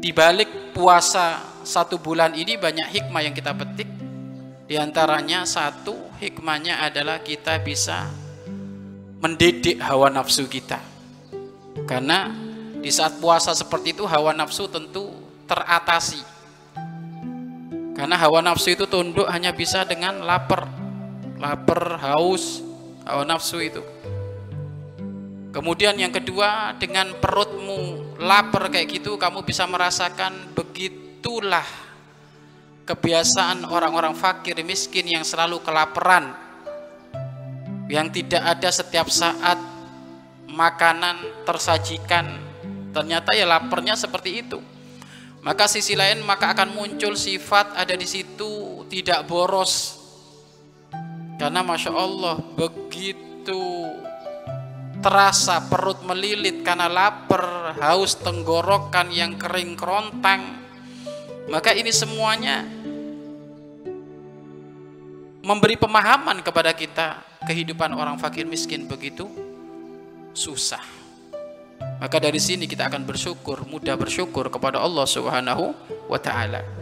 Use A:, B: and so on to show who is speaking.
A: di balik puasa satu bulan ini banyak hikmah yang kita petik. Di antaranya satu hikmahnya adalah kita bisa mendidik hawa nafsu kita. Karena di saat puasa seperti itu hawa nafsu tentu teratasi. Karena hawa nafsu itu tunduk hanya bisa dengan lapar. Lapar, haus, hawa nafsu itu. Kemudian yang kedua, dengan perutmu lapar kayak gitu, kamu bisa merasakan begitulah kebiasaan orang-orang fakir miskin yang selalu kelaparan. Yang tidak ada setiap saat makanan tersajikan. Ternyata ya laparnya seperti itu. Maka sisi lain maka akan muncul sifat ada di situ tidak boros. Karena Masya Allah begitu terasa perut melilit karena lapar, haus tenggorokan yang kering kerontang. Maka ini semuanya memberi pemahaman kepada kita kehidupan orang fakir miskin begitu susah. Maka dari sini kita akan bersyukur, mudah bersyukur kepada Allah Subhanahu wa taala.